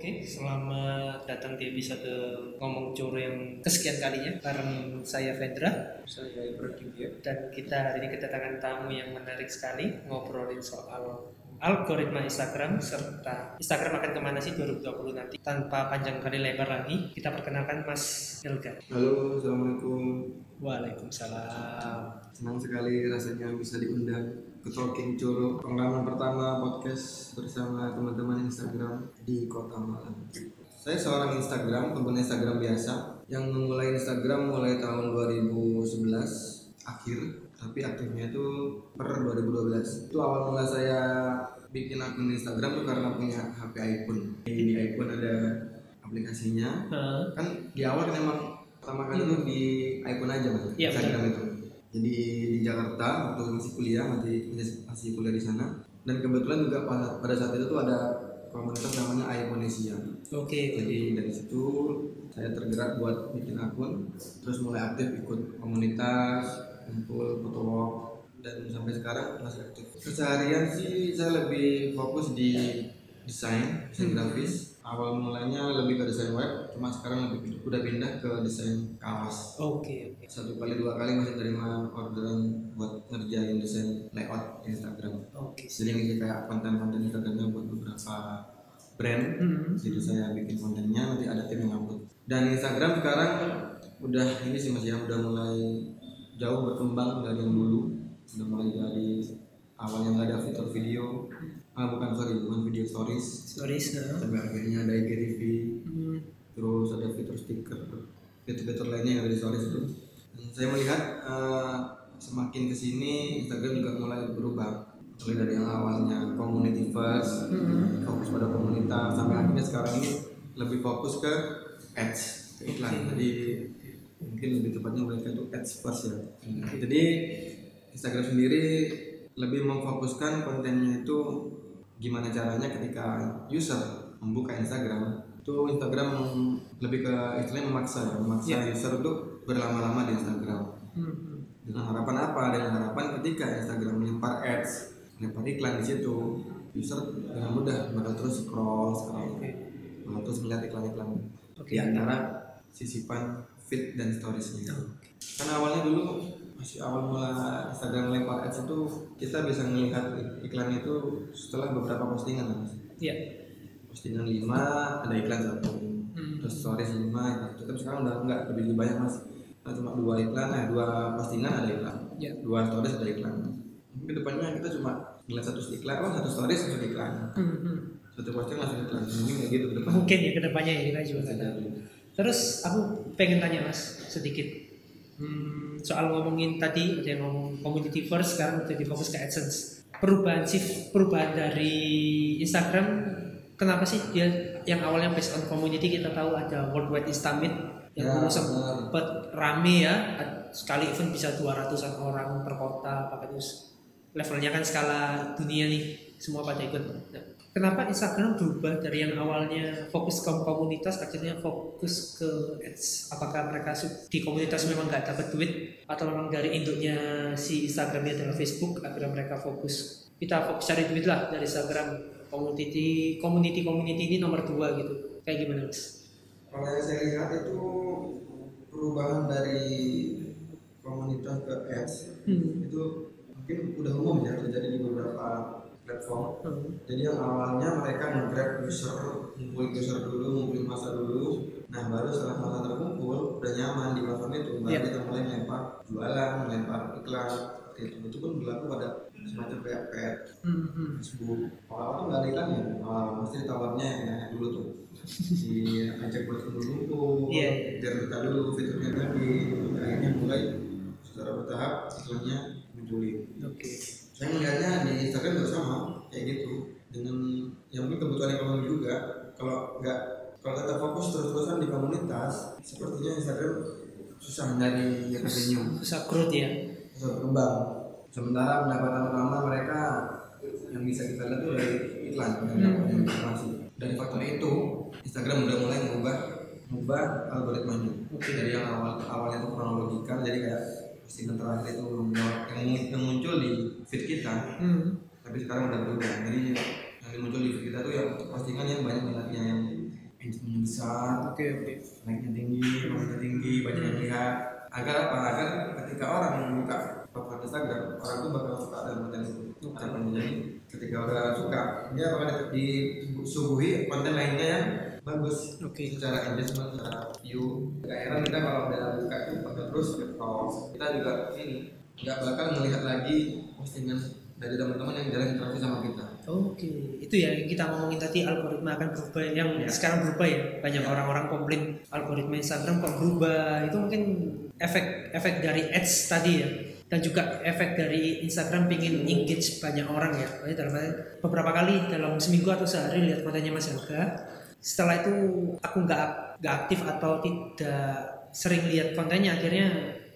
Oke, selamat datang di episode ngomong coro yang kesekian kalinya bareng saya Vendra. Saya ya. dan kita hari ini kedatangan tamu yang menarik sekali ngobrolin soal algoritma Instagram serta Instagram akan ke mana sih 2020 nanti? Tanpa panjang kali lebar lagi kita perkenalkan Mas Ilga Halo, assalamualaikum. Waalaikumsalam. Senang sekali rasanya bisa diundang Talking Coro pengalaman pertama podcast bersama teman-teman Instagram di Kota Malang. Saya seorang Instagram, pengguna Instagram biasa yang memulai Instagram mulai tahun 2011 akhir, tapi aktifnya itu per 2012. Itu awal mula saya bikin akun Instagram tuh karena punya HP iPhone. Di iPhone ada aplikasinya, kan di awal kan emang pertama kali tuh di iPhone aja mas Iya, Instagram itu jadi di Jakarta waktu masih kuliah masih masih kuliah di sana. Dan kebetulan juga pada, pada saat itu tuh ada komunitas namanya iPhonesia Oke, jadi dari situ saya tergerak buat bikin akun terus mulai aktif ikut komunitas kumpul foto walk dan sampai sekarang masih aktif. Keseharian sih saya lebih fokus di desain desain grafis. Awal mulanya lebih ke desain web cuma sekarang lebih udah pindah ke desain kaos. Oke, oke. Satu kali dua kali masih terima orderan buat ngerjain desain layout Instagram Oke. jadi ngisi kayak konten-konten Instagramnya buat beberapa brand Hmm. jadi saya bikin kontennya nanti ada tim yang upload dan Instagram sekarang udah ini sih mas ya udah mulai jauh berkembang dari yang dulu udah mulai dari awalnya nggak ada fitur video ah bukan sorry bukan video stories sir. sampai akhirnya ada IGTV Hmm. terus ada fitur stiker fitur-fitur lainnya yang ada di stories itu saya melihat eh, semakin ke sini Instagram juga mulai berubah. Mulai dari yang awalnya community first Hmm. fokus pada komunitas sampai akhirnya sekarang ini lebih fokus ke ads ke iklan. Jadi mungkin lebih tepatnya mereka itu ads first ya. Jadi Instagram sendiri lebih memfokuskan kontennya itu gimana caranya ketika user membuka Instagram itu Instagram lebih ke istilahnya memaksa ya memaksa user untuk berlama-lama di Instagram Hmm. dengan harapan apa dengan harapan ketika Instagram melempar ads melempar iklan di situ user dengan mudah bakal terus scroll scroll bakal terus melihat iklan-iklan Oke. di antara sisipan feed dan storiesnya karena awalnya dulu masih awal mula Instagram melempar ads itu kita bisa melihat iklan itu setelah beberapa postingan Mas. Iya. postingan 5 ada iklan satu Hmm. terus stories 5 itu tapi sekarang udah enggak lebih banyak mas cuma dua iklan eh dua postingan ada iklan Iya. dua stories ada iklan mungkin ke depannya kita cuma ngeliat satu iklan oh satu stories langsung iklan Hmm. hmm. satu postingan langsung iklan mungkin kayak gitu ke depan Mungkin ya ke depannya ya kita juga jadi. Terus aku pengen tanya mas sedikit Hmm, soal ngomongin tadi ada yang ngomong community first sekarang udah difokus ke AdSense. Perubahan sih perubahan dari Instagram kenapa sih dia yang awalnya based on community kita tahu ada Worldwide Instamit yang Ya, dulu sempat rame ya sekali event bisa 200-an orang per kota bahkan terus levelnya kan skala dunia nih semua pada ikut. Nah, kenapa Instagram berubah dari yang awalnya fokus ke komunitas akhirnya fokus ke ads? Apakah mereka di komunitas memang nggak dapat duit atau memang dari induknya si Instagramnya adalah Facebook akhirnya mereka fokus kita fokus cari duit lah dari Instagram community community community ini nomor dua gitu kayak gimana mas? Kalau yang saya lihat itu perubahan dari komunitas ke ads Hmm. itu mungkin udah umum ya terjadi di beberapa platform Hmm. Jadi yang awalnya mereka nge-grab user, ngumpulin user dulu, ngumpulin masa dulu. Nah baru setelah masa terkumpul, udah nyaman di platform itu, baru Iya. kita mulai melempar jualan, melempar iklan. Itu, itu pun berlaku pada semacam kayak kayak Hmm. hmm. Facebook. Awal-awal nggak ada iklannya, awal pasti tawarnya yang dulu tuh. Di ajak buat kumpul-kumpul, Iya. biar kita dulu fiturnya tadi. Akhirnya mulai secara bertahap iklannya munculin Oke. saya melihatnya di Instagram juga sama kayak gitu dengan yang mungkin kebutuhan ekonomi juga kalau nggak kalau kita fokus terus-terusan di komunitas sepertinya Instagram susah nyari revenue Susah growth ya. susah berkembang sementara pendapatan utama mereka yang bisa kita lihat tuh dari iklan dari Hmm. informasi dari faktor itu Instagram udah mulai mengubah mengubah algoritmanya Oke. dari yang awal awalnya itu kronologikal jadi kayak postingan terakhir itu yang, yang muncul di feed kita Hmm. tapi sekarang udah berubah jadi yang muncul di feed kita tuh ya postingan yang banyak minatnya yang engagement besar Oke oke. naiknya tinggi komennya tinggi banyak yang lihat agar apa agar ketika orang yang buka profil Instagram orang itu bakal suka dengan konten itu harapannya jadi ketika udah suka dia bakal disuguhi konten lainnya yang bagus Oke. secara engagement secara view gak heran kita kalau udah buka itu bakal terus scroll kita juga ini nggak bakal melihat lagi postingan dari teman-teman yang jarang interaksi sama kita Oke, itu ya yang kita ngomongin tadi algoritma akan berubah yang Ya. sekarang berubah ya. Banyak orang-orang komplain algoritma Instagram kok berubah. Itu mungkin efek efek dari ads tadi ya. Dan juga efek dari Instagram pingin engage banyak orang ya. Makanya dalam beberapa kali dalam seminggu atau sehari lihat kontennya Mas Yoga. Setelah itu aku nggak nggak aktif atau tidak sering lihat kontennya akhirnya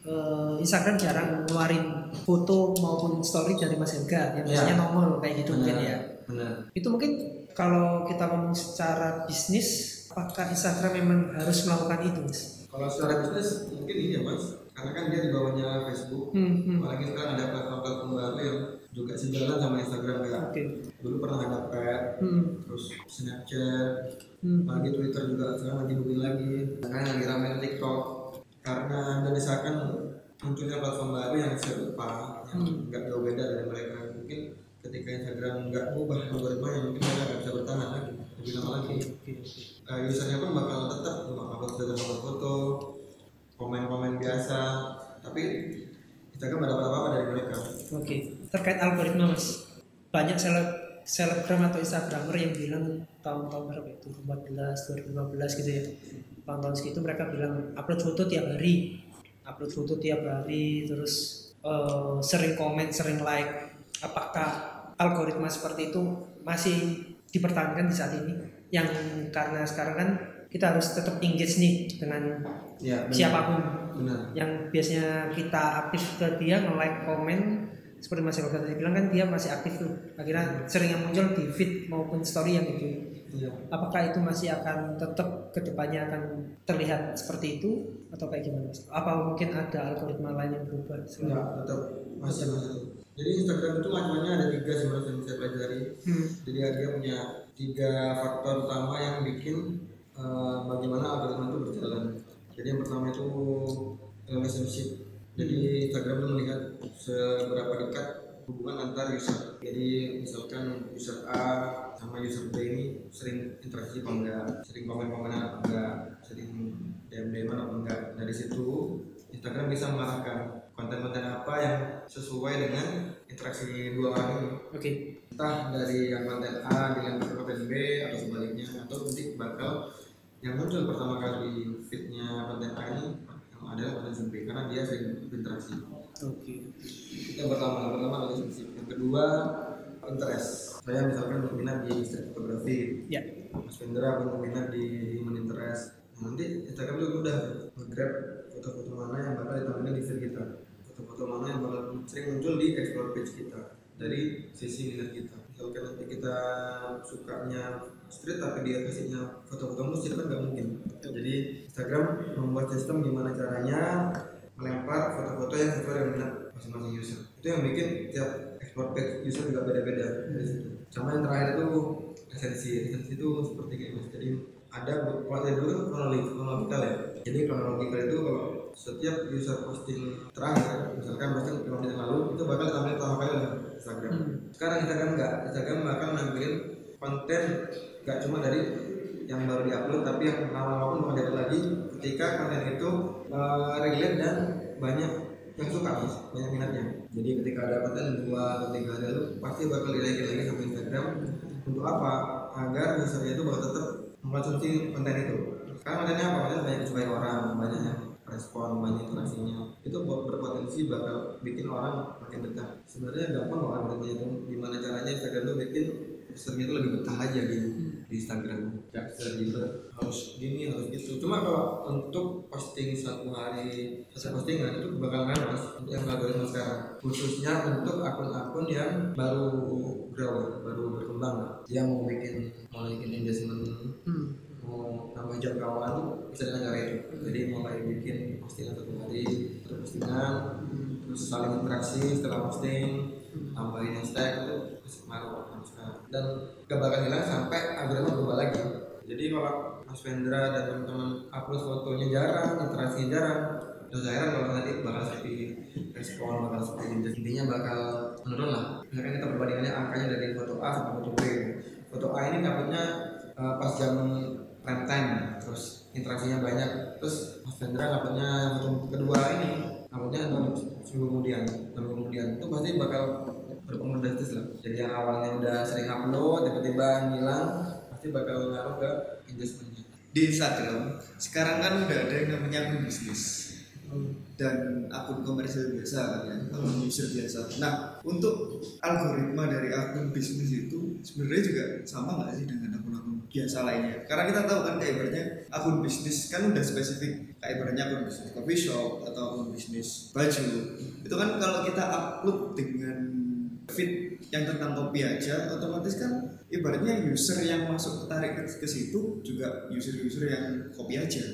eh, Instagram jarang ngeluarin foto maupun story dari Mas Yoga yang Ya. biasanya nongol kayak gitu mungkin ya. benar Itu mungkin kalau kita ngomong secara bisnis, apakah Instagram memang harus melakukan itu, Mas? kalau secara bisnis mungkin iya mas karena kan dia di bawahnya Facebook Hmm, hmm. apalagi sekarang ada platform-platform baru yang juga sejalan sama Instagram kayak Oke. dulu pernah ada Pet Hmm, terus Snapchat hmm. lagi Twitter juga sekarang lagi booming lagi. Sekarang lagi ramai TikTok. Karena mendesakan munculnya platform baru yang serupa yang Hmm. nggak jauh beda dari mereka. Mungkin ketika Instagram nggak mengubah algoritmanya mungkin mereka nggak bisa bertahan lagi lebih lama lagi. Uh, usernya pun bakal tetap upload foto-foto komen-komen biasa. Tapi Instagram ada apa-apa dari mereka. Oke, terkait algoritma mas, banyak seleb selebgram atau instagramer yang bilang tahun-tahun berapa itu? 2014, 2015 gitu ya, tahun-tahun segitu mereka bilang upload foto tiap hari, upload foto tiap hari, terus eh, sering komen, sering like. Apakah algoritma seperti itu masih dipertahankan di saat ini? Yang karena sekarang kan kita harus tetap engage nih dengan ya siapa pun. Benar. Yang biasanya kita aktif ke dia nge-like komen seperti Mas Yoga tadi bilang kan dia masih aktif tuh akhirnya sering yang muncul di feed maupun story yang itu iya apakah itu masih akan tetap ke depannya akan terlihat seperti itu atau kayak gimana Mas? apa mungkin ada algoritma lain yang berubah Enggak, tetap masih masih. Jadi Instagram itu macamnya ada tiga sebenarnya yang saya pelajari. hmm. Jadi dia punya tiga faktor utama yang bikin eh, bagaimana algoritma itu berjalan. Jadi yang pertama itu relationship. Jadi Instagram itu melihat seberapa dekat hubungan antar user. Jadi misalkan user A sama user B ini sering interaksi apa enggak, sering komen-komenan apa enggak, sering DM-DM apa enggak. Dari situ Instagram bisa mengarahkan konten-konten apa yang sesuai dengan interaksi dua orang ini. Oke. Entah dari yang konten A dengan konten B atau sebaliknya atau nanti bakal yang muncul pertama kali di feednya konten A ini adalah konten B karena dia sering berinteraksi. Oke. Itu yang pertama yang pertama relationship yang kedua interest saya misalkan berminat di street fotografi. Ya. Mas Vendra berminat di human interest. Nah, nanti Instagram itu udah nge-grab foto-foto mana yang bakal ditampilkan di feed kita. Foto-foto mana yang bakal sering muncul di explore page kita dari sisi minat kita. Misalkan nanti kita sukanya street tapi dia kasihnya foto-foto musik kan nggak mungkin. Jadi Instagram membuat sistem gimana caranya melempar foto-foto yang sesuai dengan minat masing-masing user. Itu yang bikin tiap explore page user juga beda-beda dari situ. Sama yang terakhir itu esensi. Esensi itu seperti kayak mas jadi ada kalau dari dulu kan kronologi kronologikal ya. Jadi kronologikal itu kalau setiap user posting terakhir misalkan posting lima menit lalu itu bakal tampil pertama kali oleh Instagram. Hmm. sekarang Instagram enggak Instagram bakal nampilin konten enggak cuma dari yang baru diupload tapi yang lama-lama pun dapat lagi ketika konten itu uh, relate dan banyak yang suka mas. Banyak minatnya. Jadi ketika ada konten dua atau tiga hari lalu pasti bakal dinaikin lagi sama Instagram. Untuk apa? Agar usernya itu bakal tetap mengkonsumsi konten itu. Sekarang kontennya apa? Konten banyak disukai orang banyak yang respon banyak interaksinya. Itu berpotensi bakal bikin orang makin betah. Sebenarnya gampang kok algoritmanya itu. Gimana caranya Instagram tuh bikin usernya itu lebih betah aja di di Instagram. Ya gitu harus gini harus gitu. Cuma kalau untuk posting satu hari satu postingan itu bakal ngaruh mas. Untuk yang algoritma sekarang. Khususnya untuk akun-akun yang baru grow baru berkembang dia mau bikin mau bikin engagement hmm. mau nambah jangkauan tuh bisa dengan cara itu. Jadi mulai bikin postingan satu hari satu postingan terus saling interaksi setelah posting tambahin hashtag itu terus kemarin sekarang dan gak bakal hilang sampai algoritma berubah lagi. Jadi kalau Mas Vendra dan teman-teman upload fotonya jarang interaksinya jarang udah saya heran kalau nanti bakal seperti respon bakal seperti intinya bakal menurun lah. Misalkan kita perbandingannya angkanya dari foto A sama foto B. Foto A ini dapatnya uh, pas jam prime time terus interaksinya banyak. Terus Mas Vendra dapatnya foto kedua ini dapatnya seminggu kemudian. Seminggu kemudian. Itu pasti bakal berpengaruh drastis lah. Jadi yang awalnya udah sering upload tiba-tiba ngilang pasti bakal ngaruh ke engagementnya di Instagram sekarang kan udah ada yang namanya akun bisnis. Dan akun komersial biasa kan ya akun user biasa. Nah untuk algoritma dari akun bisnis itu sebenarnya juga sama nggak sih dengan akun-akun biasa lainnya? Karena kita tahu kan kayak ibaratnya akun bisnis kan udah spesifik. Kayak ibaratnya akun bisnis coffee shop atau akun bisnis baju. Itu kan kalau kita upload dengan feed yang tentang kopi aja otomatis kan ibaratnya user yang masuk tertarik ke, ke situ juga user-user yang kopi aja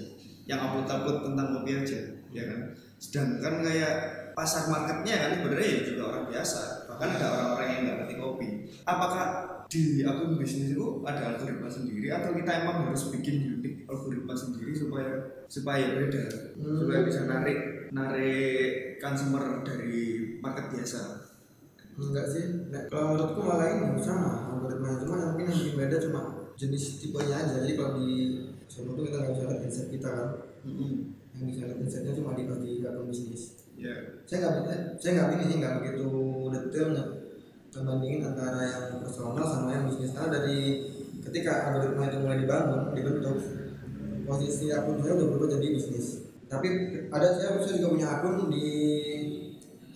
yang upload-upload tentang kopi aja ya kan? Sedangkan kayak pasar marketnya kan sebenarnya ya juga orang biasa bahkan ada orang-orang yang nggak ngerti kopi. Apakah di akun bisnis itu ada algoritma sendiri atau kita emang harus bikin unik algoritma sendiri supaya supaya beda Hmm. supaya bisa narik narik consumer dari market biasa enggak sih. Nggak. kalau menurutku malah ini sama algoritmanya cuma yang mungkin yang bikin beda cuma jenis tipenya aja. Jadi kalau di semua itu kita nggak bisa lihat insight kita kan. Yang bisa lihat insightnya cuma di di akun bisnis. Ya saya nggak saya nggak ini sih nggak begitu detail nggak membandingin antara yang personal sama yang bisnis. Karena dari ketika algoritma itu mulai dibangun dibentuk posisi akun saya udah berubah jadi bisnis. Tapi ada saya saya juga punya akun di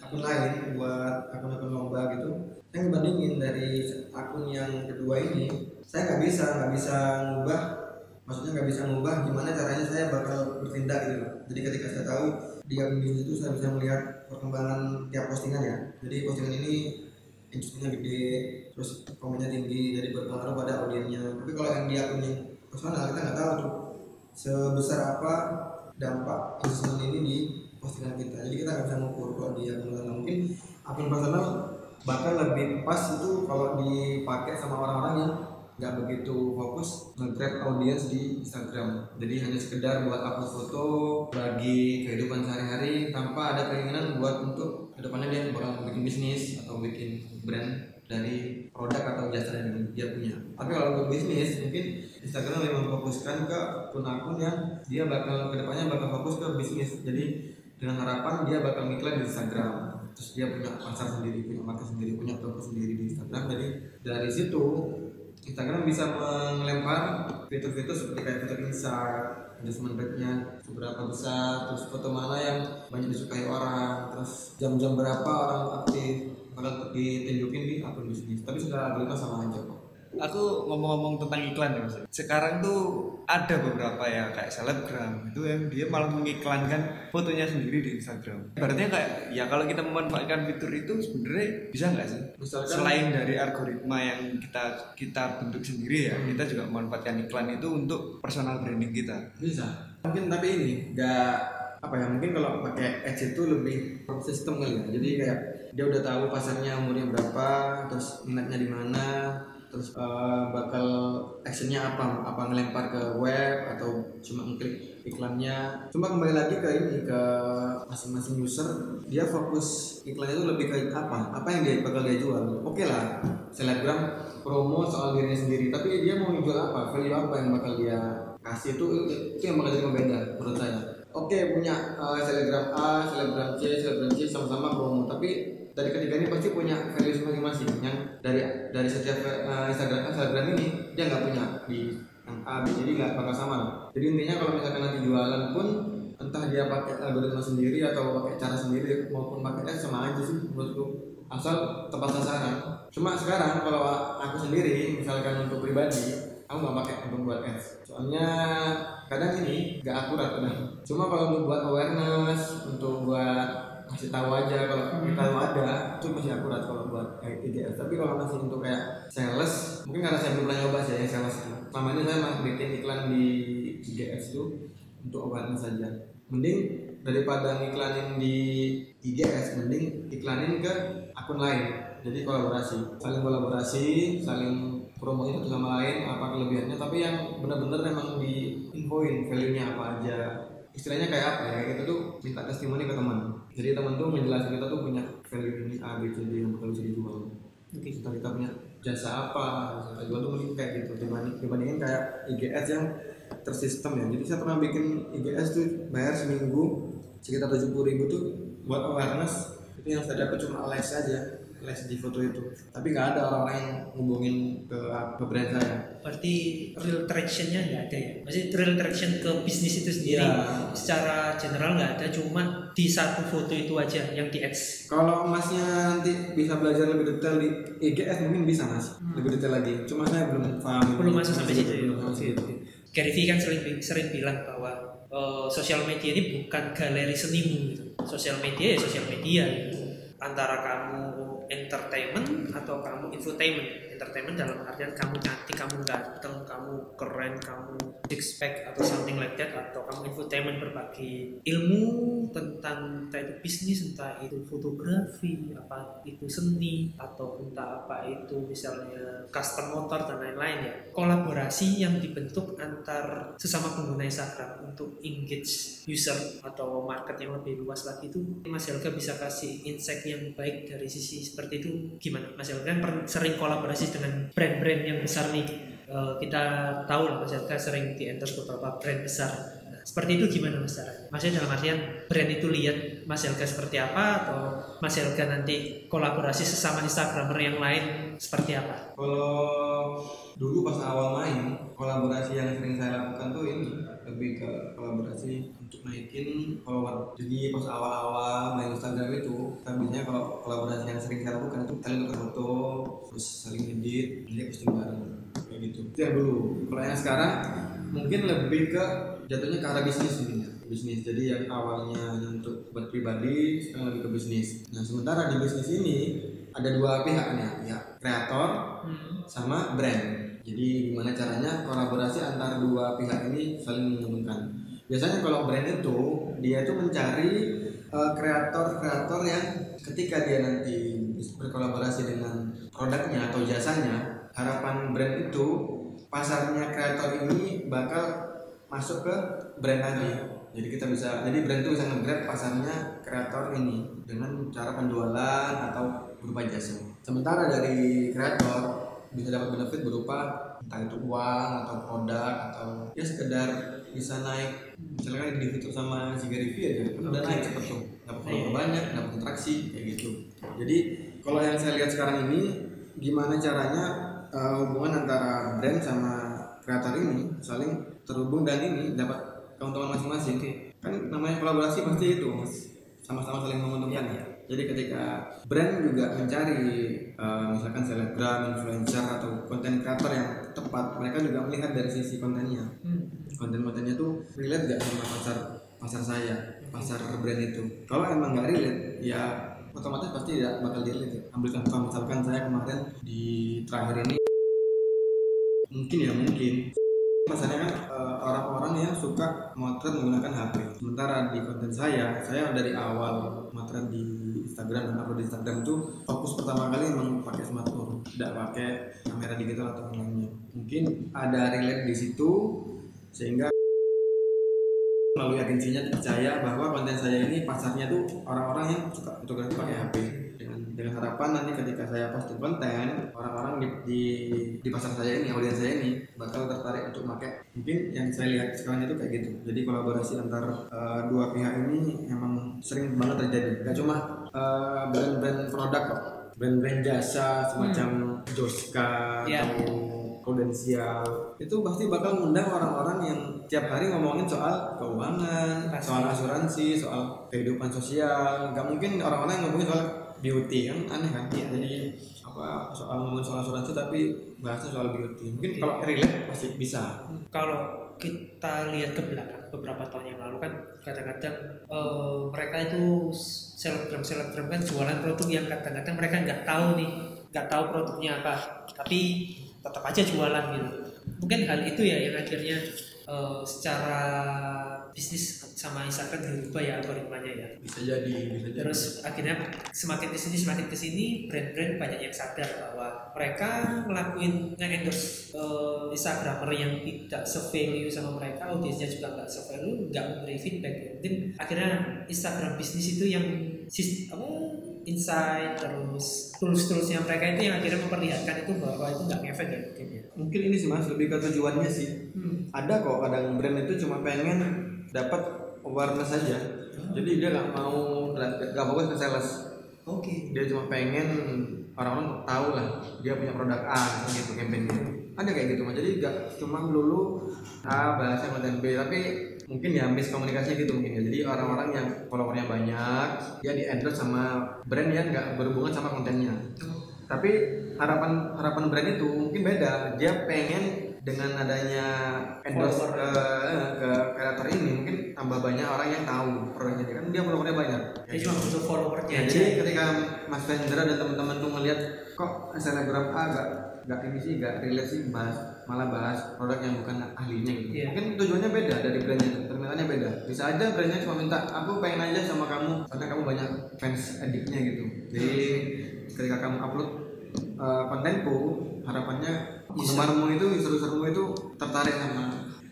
akun lain buat akun-akun lomba gitu. Saya ngebandingin dari akun yang kedua ini saya nggak bisa nggak bisa ngubah. Maksudnya nggak bisa ngubah gimana caranya saya bakal bertindak gitu jadi ketika saya tahu di akun bisnis itu saya bisa melihat perkembangan tiap postingan ya. Jadi postingan ini engagement-nya gede terus komennya tinggi jadi berpengaruh pada audiennya. Tapi kalau yang di akun yang personal kita nggak tahu tuh sebesar apa dampak engagement ini di postingan kita. Jadi kita nggak bisa ngukur kalau di akun personal mungkin. Akun personal bahkan lebih pas itu kalau dipakai sama orang-orang yang nggak begitu fokus nge-grab audience di Instagram. Jadi hanya sekedar buat upload foto bagi kehidupan sehari-hari tanpa ada keinginan buat untuk ke depannya dia bakal bikin bisnis atau bikin brand dari produk atau jasa yang dia punya. Tapi kalau untuk bisnis mungkin Instagram lebih memfokuskan ke akun-akun yang dia bakal ke depannya bakal fokus ke bisnis. Jadi dengan harapan dia bakal iklan di Instagram terus dia punya pasar sendiri punya market sendiri punya toko sendiri di Instagram jadi dari situ Instagram bisa melempar fitur-fitur seperti kayak fitur insight, engagement rate-nya seberapa besar, terus foto mana yang banyak disukai orang, terus jam-jam berapa orang aktif, bakal ditunjukin di akun bisnis. Tapi secara algoritma sama aja kok. Aku ngomong-ngomong tentang iklan ya mas. Sekarang tuh ada beberapa ya kayak selebgram itu yang dia malah mengiklankan fotonya sendiri di Instagram. Berarti kayak ya kalau kita memanfaatkan fitur itu sebenarnya bisa nggak sih? Misalkan selain dari algoritma yang kita kita bentuk sendiri ya kita juga memanfaatkan iklan itu untuk personal branding kita. Bisa. Mungkin tapi ini nggak apa ya mungkin kalau pakai ads itu lebih sistem kali ya. Jadi kayak dia udah tahu pasarnya umurnya berapa, terus minatnya di mana, terus eh, bakal actionnya apa? Apa ngelempar ke web atau cuma ngeklik iklannya? Cuma kembali lagi ke ini ke masing-masing user dia fokus iklannya itu lebih ke apa? Apa yang dia bakal dia jual? Oke lah selebgram promo soal dirinya sendiri. Tapi dia mau jual apa? Value apa yang bakal dia kasih? Itu itu yang bakal jadi pembeda menurut saya. Oke punya eh, selebgram A selebgram C selebgram C sama-sama promo. Tapi dari ketiga ini pasti punya value masing-masing. Yang dari dari setiap eh, Instagram Instagram ini dia nggak punya di yang A B jadi nggak bakal sama. Jadi intinya kalau misalkan nanti jualan pun entah dia pakai algoritma sendiri atau pakai cara sendiri maupun pakai ads sama aja sih menurutku. Asal tepat sasaran. Cuma sekarang kalau aku sendiri misalkan untuk pribadi aku nggak pakai untuk buat ads. Soalnya kadang ini nggak akurat kadang. Cuma kalau untuk buat awareness untuk buat kasih tahu aja kalau kita tahu ada itu masih akurat kalau buat IGS tapi kalau masih untuk kayak sales mungkin karena saya belum pernah nyoba sih yang sales. Itu selama ini saya masih bikin iklan di IGS itu untuk awareness saja. Mending daripada ngiklanin di IGS mending iklanin ke akun lain. Jadi kolaborasi. Saling kolaborasi saling promoin satu sama lain apa kelebihannya. Tapi yang benar-benar emang diinfoin value-nya apa aja. Istilahnya kayak apa ya? Gitu tuh minta testimoni ke teman jadi teman tuh menjelaskan kita tuh punya value ini A B C D yang bakal bisa dijual. Oke. kita kita punya jasa apa jasa jual tuh mending kayak gitu. Dibanding dibandingin kayak IGS yang tersistem ya. Jadi saya pernah bikin IGS tuh bayar seminggu sekitar tujuh ribu tuh buat awareness. Itu yang saya dapat cuma les aja les di foto itu tapi nggak ada orang-orang yang ngubungin ke ke brand saya Berarti real traction-nya nggak ada ya? Maksudnya real traction ke bisnis itu sendiri Iya. secara general nggak ada, cuma di satu foto itu aja yang di X. kalau masnya nanti bisa belajar lebih detail di IGS mungkin bisa mas lebih detail lagi cuma saya belum paham Hmm. Belum masuk sampai situ ya? situ. Gary Vee kan sering sering bilang bahwa eh, sosial media ini bukan galeri senimu gitu. Sosial media ya sosial media gitu. Antara kamu entertainment atau kamu infotainment. Entertainment dalam artian kamu cantik, kamu ganteng, kamu keren, kamu six atau something like that atau kamu infotainment berbagi ilmu tentang entah itu bisnis, entah itu fotografi, apa itu seni atau entah apa itu misalnya custom motor dan lain-lain ya. Kolaborasi yang dibentuk antar sesama pengguna Instagram untuk engage user atau market yang lebih luas lagi itu Mas Helga bisa kasih insight yang baik dari sisi seperti itu gimana Mas Helga kan sering kolaborasi dengan brand-brand yang besar nih Eh, kita tahu lah Mas sering di endorse beberapa brand besar seperti itu gimana Mas caranya? Maksudnya dalam artian brand itu lihat Mas Helga seperti apa atau Mas Helga nanti kolaborasi sesama Instagramer yang lain seperti apa? Kalau dulu pas awal main, kolaborasi yang sering saya lakukan tuh ini lebih ke kolaborasi untuk naikin follower. Jadi pas awal-awal main Instagram itu, kita biasanya kalau kolaborasi yang sering saya lakukan itu kalian tukar foto, terus saling edit, jadi posting bareng kayak gitu. Itu yang dulu. Kalau yang sekarang mungkin lebih ke jatuhnya ke arah bisnis mungkin ya bisnis jadi yang awalnya untuk buat pribadi sekarang lebih ke bisnis nah sementara di bisnis ini ada dua pihak nih pihak kreator sama brand. Jadi gimana caranya kolaborasi antara dua pihak ini saling menguntungkan. Biasanya kalau brand itu dia itu mencari eh, kreator-kreator yang ketika dia nanti berkolaborasi dengan produknya atau jasanya, harapan brand itu pasarnya kreator ini bakal masuk ke brand tadi. Jadi kita bisa, jadi brand itu bisa nge-grab pasarnya kreator ini dengan cara penjualan atau berupa jasa. Sementara dari kreator bisa dapat benefit berupa entah itu uang atau produk atau ya sekedar bisa naik. Misalnya di fitur sama si Gary Vee aja udah naik cepet tuh. Dapat follower Iya. banyak dapat interaksi kayak gitu. Jadi kalau yang saya lihat sekarang ini gimana caranya uh, hubungan antara brand sama kreator ini saling terhubung dan ini dapat keuntungan masing-masing? Kan namanya kolaborasi pasti itu mas. Sama-sama saling menguntungkan ya jadi ketika brand juga mencari uh, misalkan selebgram, influencer atau konten kreator yang tepat, mereka juga melihat dari sisi kontennya. Konten-kontennya tuh relate gak sama pasar pasar saya, pasar brand itu. Kalau emang nggak relate, ya otomatis pasti tidak bakal relate. Ambil contoh misalkan saya kemarin di terakhir ini mungkin ya mungkin Masalahnya kan eh, orang-orang yang suka motret menggunakan HP. Sementara di konten saya, saya dari awal motret di Instagram. Dan upload di Instagram itu fokus pertama kali memang pakai smartphone, tidak pakai kamera digital atau yang lainnya. Mungkin ada relate di situ sehingga melalui agensinya percaya bahwa konten saya ini pasarnya tuh orang-orang yang suka fotografi pakai HP dengan dengan harapan nanti ketika saya posting konten orang-orang di, di di pasar saya ini audiens saya ini bakal tertarik untuk pakai. Mungkin yang saya lihat sekarang itu kayak gitu. Jadi kolaborasi antar eh, dua pihak ini emang sering banget terjadi. Gak cuma eh, brand-brand produk kok brand-brand jasa semacam Joska Iya. atau prudensial itu pasti bakal ngundang orang-orang yang tiap hari ngomongin soal keuangan, Pasti. soal asuransi, soal kehidupan sosial. Nggak mungkin orang-orang yang ngomongin soal beauty kan aneh kan? Jadi apa soal ngomongin soal asuransi tapi bahasnya soal beauty. Mungkin kalau relate pasti bisa. Kalau kita lihat ke belakang beberapa tahun yang lalu kan kadang-kadang eh, mereka itu selebgram selebgram kan jualan produk yang kadang-kadang mereka nggak tahu nih nggak tahu produknya apa tapi tetap aja jualan gitu. Mungkin hal itu ya yang akhirnya eh, secara bisnis sama Instagram dirubah ya algoritmanya ya. bisa jadi bisa jadi Terus akhirnya semakin ke sini semakin ke sini brand-brand banyak yang sadar bahwa mereka ngelakuin nge-endorse eh, Instagramer yang tidak se-value sama mereka, audiensnya juga nggak se-value, nggak memberi feedback. ya. Akhirnya Instagram bisnis itu yang sis, apa insight terus tools-toolsnya mereka itu yang akhirnya memperlihatkan itu bahwa itu nggak ngefek ya mungkin ya. mungkin ini sih mas lebih ke tujuannya sih. Hmm. ada kok kadang brand itu cuma pengen dapat awareness saja jadi dia nggak mau nggak fokus ke sales. Oke. dia cuma pengen orang-orang tahu lah dia punya produk A gitu campaignnya. Ada kayak gitu mas. Jadi nggak cuma melulu A bahasa konten B tapi mungkin ya miskomunikasi gitu mungkin ya. Jadi orang-orang yang followernya banyak dia di endorse sama brand yang nggak berhubungan sama kontennya. Tapi harapan harapan brand itu mungkin beda. Dia pengen dengan adanya endorse Follower. ke ke kreator ini mungkin tambah banyak orang yang tahu produknya dia. Kan dia followernya banyak. Dia cuma butuh followernya Ya, aja. jadi ketika Mas Vendra dan teman-teman tuh melihat kok selebgram A gak gak ini sih gak relate sih bahas malah bahas produk yang bukan ahlinya gitu. Iya. Mungkin tujuannya beda dari brandnya, permintaannya beda. Bisa aja brandnya cuma minta aku pengen aja sama kamu karena kamu banyak fans adiknya gitu. Jadi ketika kamu upload uh, kontenku, harapannya penggemarmu itu user-usermu itu tertarik sama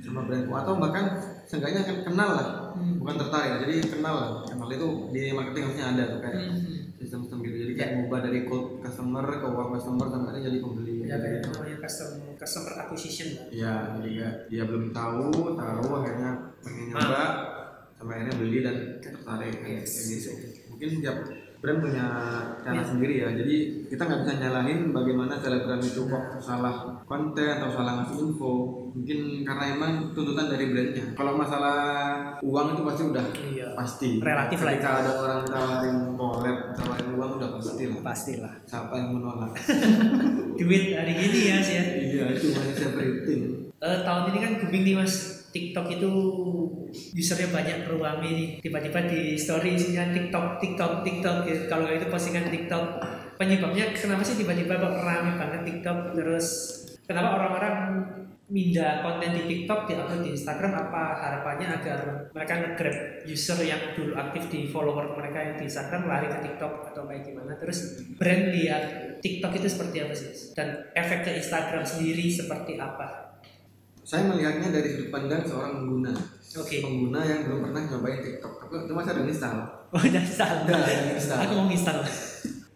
sama brandku atau bahkan seenggaknya akan kenal lah Hmm. bukan tertarik jadi kenal lah kenal itu di marketing harusnya ada tuh kayak Hmm. sistem-sistem gitu jadi kayak ngubah dari cold customer ke warm customer sampai jadi pembeli Ya kayak namanya customer customer acquisition. Lah. ya jadi kayak dia belum tahu tahu akhirnya pengen nyoba sampai akhirnya beli dan tertarik. Kayak kayak gitu. Mungkin tiap brand punya cara Ya. sendiri ya jadi kita nggak bisa nyalahin bagaimana selebgram itu kok salah konten atau salah ngasih info mungkin karena emang tuntutan dari brandnya kalau masalah uang itu pasti udah Iya. pasti Relatif lah ketika itu. ada orang tawarin collab tawarin uang udah pasti lah Pastilah. siapa yang menolak Duit hari ini ya sih ya. iya itu manusia everything Eh, tahun ini kan booming nih mas TikTok itu usernya banyak beruami nih tiba-tiba di story isinya TikTok TikTok TikTok gitu. kalau itu postingan TikTok penyebabnya kenapa sih tiba-tiba rame banget TikTok? Terus kenapa orang-orang mindah konten di TikTok diupload di Instagram? Apa harapannya agar mereka nge-grab user yang dulu aktif di follower mereka yang di Instagram lari ke TikTok atau kayak gimana? Terus brand lihat TikTok itu seperti apa sih? Dan efek ke Instagram sendiri seperti apa saya melihatnya dari sudut pandang seorang pengguna Oke. pengguna yang belum pernah nyobain TikTok tapi cuma saya udah install Oh, udah install. Udah, install. Aku mau install.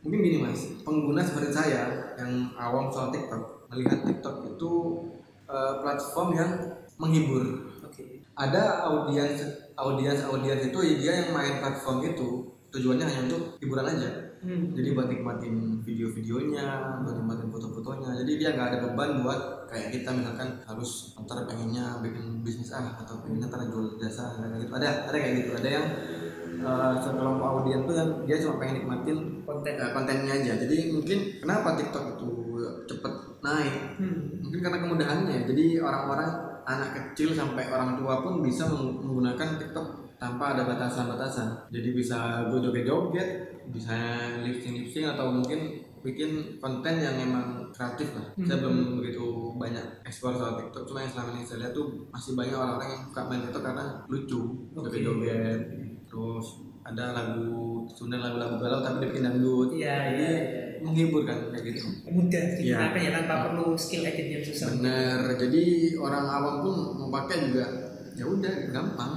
mungkin gini mas pengguna seperti saya yang awam soal TikTok melihat TikTok itu eh, platform yang menghibur Oke. ada audiens audiens audiens itu ya dia yang main platform itu tujuannya hanya untuk hiburan aja Hmm. jadi buat nikmatin video-videonya buat nikmatin foto-fotonya. Jadi dia nggak ada beban buat kayak kita misalkan harus ntar pengennya bikin bisnis ah atau pengennya ntar jual jasa kayak gitu. Ada ada kayak gitu. Ada yang uh, sekelompok audiens tuh yang dia cuma pengen nikmatin Konten. uh, kontennya aja. Jadi mungkin kenapa TikTok itu cepet naik? Hmm. mungkin karena kemudahannya jadi orang-orang anak kecil sampai orang tua pun bisa meng- menggunakan TikTok tanpa ada batasan-batasan jadi bisa gue joget-joget bisa lip-sync atau mungkin bikin konten yang emang kreatif lah saya Hmm. belum begitu banyak explore soal TikTok cuma yang selama ini saya lihat tuh masih banyak orang-orang yang suka main TikTok karena lucu Oke. joget-joget terus ada lagu Sunda lagu-lagu galau tapi dibikin dangdut Iya, iya, iya. menghibur kan kayak gitu Mudah Iya. digunakan ya tanpa perlu skill edit yang susah. Bener, jadi orang awam pun mau pakai juga ya udah gampang.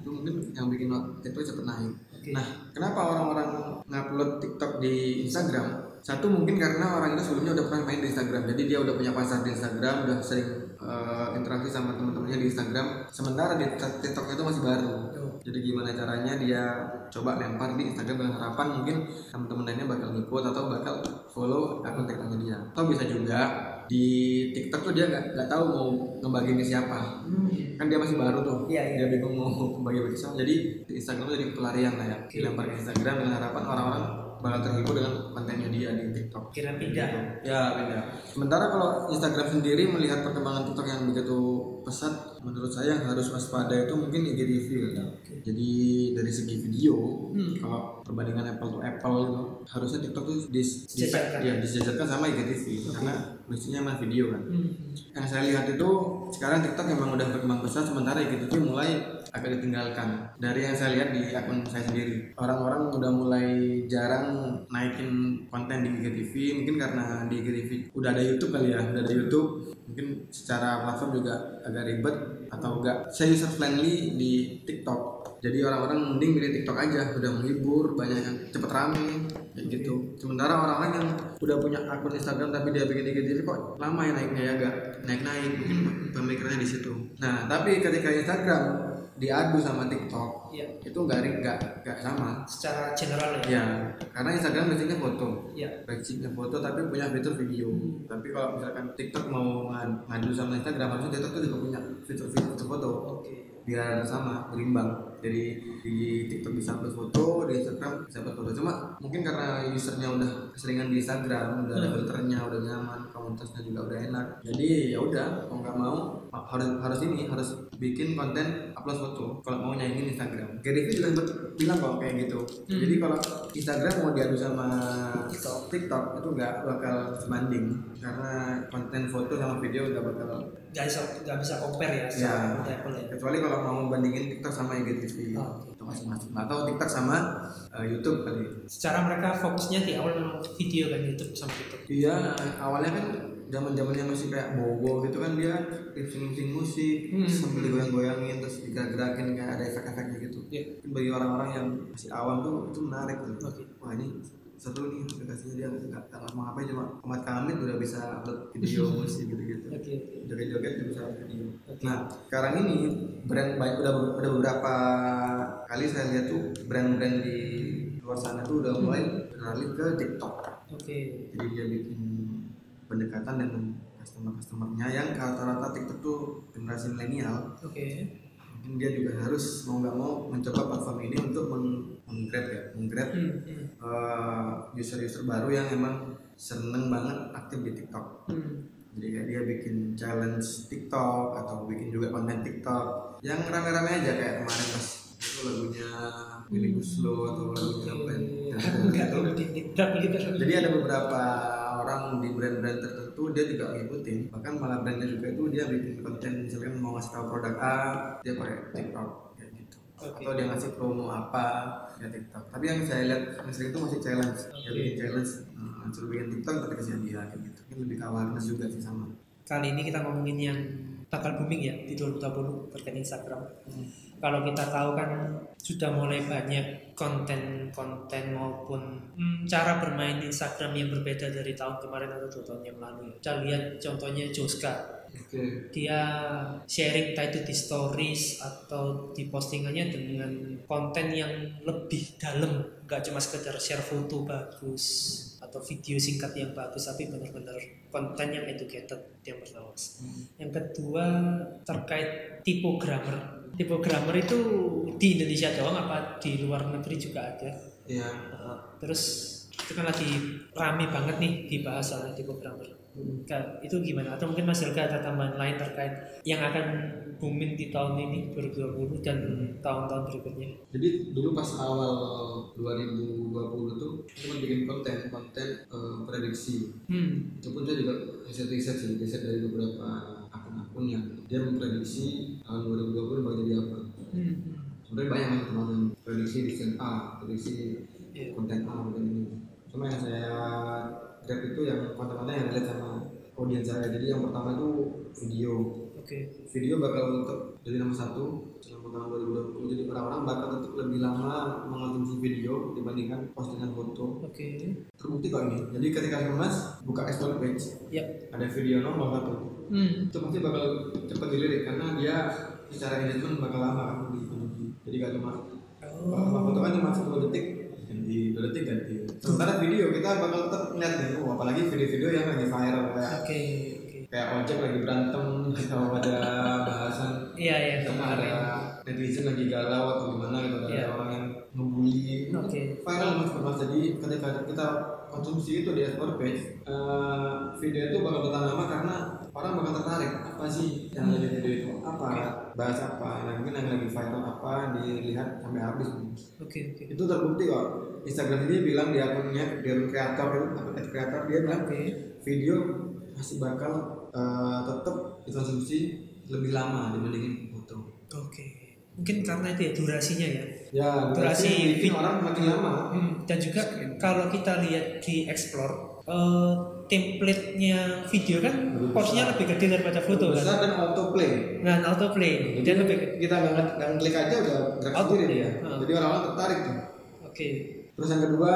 Itu mungkin yang bikin TikTok cepet naik. Oke. Nah, kenapa orang-orang ngupload TikTok di Instagram? Satu mungkin karena orang itu sebelumnya udah pernah main di Instagram, jadi dia udah punya pasar di Instagram, udah sering eh, interaksi sama teman-temannya di Instagram. Sementara di TikTok itu masih baru. Jadi gimana caranya dia coba lempar di Instagram dengan harapan mungkin teman-teman lainnya bakal ngikut atau bakal follow akun TikToknya dia. Atau bisa juga di TikTok tuh dia nggak nggak tahu mau ngebagiin ke siapa. Hmm. Kan dia masih baru tuh. Iya, iya. Dia bingung mau bagi bagi siapa. Jadi di Instagram tuh jadi pelarian lah ya. Dilempar ke Instagram dengan harapan orang-orang bakal terhibur dengan kontennya dia di TikTok. Kira pindah. Ya beda. Sementara kalau Instagram sendiri melihat perkembangan TikTok yang begitu pesat, menurut saya yang harus waspada itu mungkin IGTV ya. Jadi dari segi video, Hmm. kalau perbandingan Apple to Apple itu harusnya TikTok tuh dis, dis, ya, disejajarkan sama IGTV karena mestinya emang video kan. Hmm. Yang saya lihat itu sekarang TikTok memang udah berkembang pesat, sementara IGTV mulai agak ditinggalkan dari yang saya lihat di akun saya sendiri orang-orang udah mulai jarang naikin konten di IGTV mungkin karena di IGTV udah ada YouTube kali ya udah ada YouTube mungkin secara platform juga agak ribet atau enggak saya user friendly di TikTok. Jadi orang-orang mending milih TikTok aja udah menghibur banyak yang cepet rame kayak gitu. Sementara orang-orang yang udah punya akun Instagram tapi dia bikin IGTV kok lama ya naiknya ya agak naik-naik mungkin pemikirannya di situ. Nah tapi ketika Instagram diadu sama TikTok Iya. itu nggak nggak nggak sama Secara general ya. ya karena Instagram basicnya foto Iya. basicnya foto tapi punya fitur video tapi kalau misalkan TikTok mau ngad- ngadu sama Instagram harusnya TikTok tuh juga punya fitur-fitur foto Oke. biar sama berimbang jadi di TikTok bisa upload foto di Instagram bisa upload foto cuma mungkin karena usernya udah keseringan di Instagram udah ada Hmm. filternya udah nyaman komunitasnya juga udah enak jadi ya udah mau nggak mau harus harus ini harus bikin konten upload foto kalau mau nyaingin Instagram Gary Vee juga bilang kok kayak gitu Hmm. jadi kalau Instagram mau diadu sama TikTok itu nggak bakal sebanding karena konten foto sama video nggak bakal Gak bisa gak bisa compare ya Ya. level ya. kecuali kalau mau bandingin TikTok sama IGTV Oh. itu masing-masing atau TikTok sama uh, YouTube kali Secara mereka fokusnya di awal memang video kan YouTube sama TikTok. iya awalnya kan zaman zamannya masih kayak bobo gitu kan dia lip-sync musik Hmm. sambil digoyang-goyangin terus digerak-gerakin kayak ada efek-efeknya gitu. Mungkin bagi orang-orang yang masih awam tuh itu menarik gitu. Oke. wah ini seru nih aplikasinya dia nggak ngapa ngapain cuma Ahmad Kamit udah bisa upload video musik gitu-gitu Oke. joget-joget juga bisa upload video Oke. Nah, sekarang ini brand baik udah udah beberapa kali saya lihat tuh brand-brand di luar sana tuh udah mulai beralih ke TikTok. Oke. Jadi dia bikin pendekatan dengan customer-customernya yang rata-rata TikTok tuh generasi milenial. Oke. Mungkin dia juga harus mau nggak mau mencoba platform ini untuk meng- menggrab ya, menggrab Hmm. hmm, eh, user-user baru yang emang seneng banget aktif di TikTok. Hmm. jadi kayak dia bikin challenge TikTok atau bikin juga konten TikTok yang rame-rame aja kayak kemarin pas itu lagunya Willy Guslo atau lagunya apa ya. Gitu. jadi ada beberapa orang di brand-brand tertentu dia juga ngikutin. Bahkan malah brandnya juga itu dia bikin konten misalkan mau ngasih tahu produk A dia pakai TikTok kayak gitu. Oke. atau dia ngasih promo apa ya TikTok. Tapi yang saya lihat sering itu masih challenge. Dia Oke. bikin challenge hmm, suruh bikin TikTok tapi kasih dia kayak gitu. Ini lebih ke awareness juga sih sama. Kali ini kita ngomongin yang bakal booming ya di 2020 terkait Instagram. Kalau kita tahu kan sudah mulai banyak konten-konten maupun hmm, cara bermain Instagram yang berbeda dari tahun kemarin atau dua tahun yang lalu. ya. Kita lihat contohnya Joska. oke Dia sharing entah itu di stories atau di postingannya dengan konten yang lebih dalam, nggak cuma sekedar share foto bagus atau video singkat yang bagus, tapi benar-benar konten yang educated yang pertama. Yang kedua terkait tipogrammer. Tipogrammer itu di Indonesia doang apa di luar negeri juga ada? Iya. Nah, terus itu kan lagi rame banget nih dibahas soal tipogrammer. Kak, itu gimana? Atau mungkin Mas Helga ada tambahan lain terkait yang akan booming di tahun ini 2020 dan tahun-tahun berikutnya? Jadi dulu pas awal 2020 tuh cuma bikin konten konten eh, prediksi. Hmm, Itu pun saya juga riset-riset sih, riset dari beberapa akun-akun yang dia memprediksi tahun 2020 bakal jadi apa. hmm. Sebenarnya banyak yang teman prediksi desain A, prediksi Iya. konten A, konten ini. Cuma yang saya grab itu yang konten-konten yang relate sama audiens saya. Jadi yang pertama itu video. Oke. video bakal tetap jadi nomor satu selama tahun 2020 jadi orang-orang bakal tetap lebih lama mengonsumsi video dibandingkan postingan foto Oke. terbukti kok ini jadi ketika mas buka explore page Ya. ada video nomor satu Hmm. itu pasti bakal cepat dilirik karena dia secara engagement bakal lama kan dikunjungi jadi gak cuma kalau foto kan cuma 10 detik ganti 2 detik ganti sementara video kita bakal tetap lihat nih oh, apalagi video-video yang lagi viral kayak Oke. Oke. kayak ojek lagi berantem atau ada bahasan Iya, iya sama kemarin. ada netizen lagi galau atau gimana gitu ada Iya. orang yang ngebully Oke. viral mas mas jadi ketika kita konsumsi itu di explore page eh, video itu bakal bertahan lama karena orang bakal tertarik apa sih yang ada di video itu apa bahas apa nah, mungkin yang lagi viral apa dilihat sampai habis Oke. Oke. itu terbukti kok Instagram dia bilang di akunnya di akun kreator itu akun kreator dia bilang Oke. video masih bakal eh, tetap dikonsumsi lebih lama dibandingin foto Oke. Mungkin karena itu ya durasinya ya Ya, Durasi durasi bikin vid- orang makin lama. Hmm, dan juga kalau kita lihat di explore eh, template-nya video kan Lebih porsinya besar. lebih gede daripada foto Besar kan dan autoplay. nah autoplay Jadi dan lebih kita nggak nggak klik aja udah gerak Auto sendiri dia. Hmm. Jadi orang-orang tertarik tuh. oke Terus yang kedua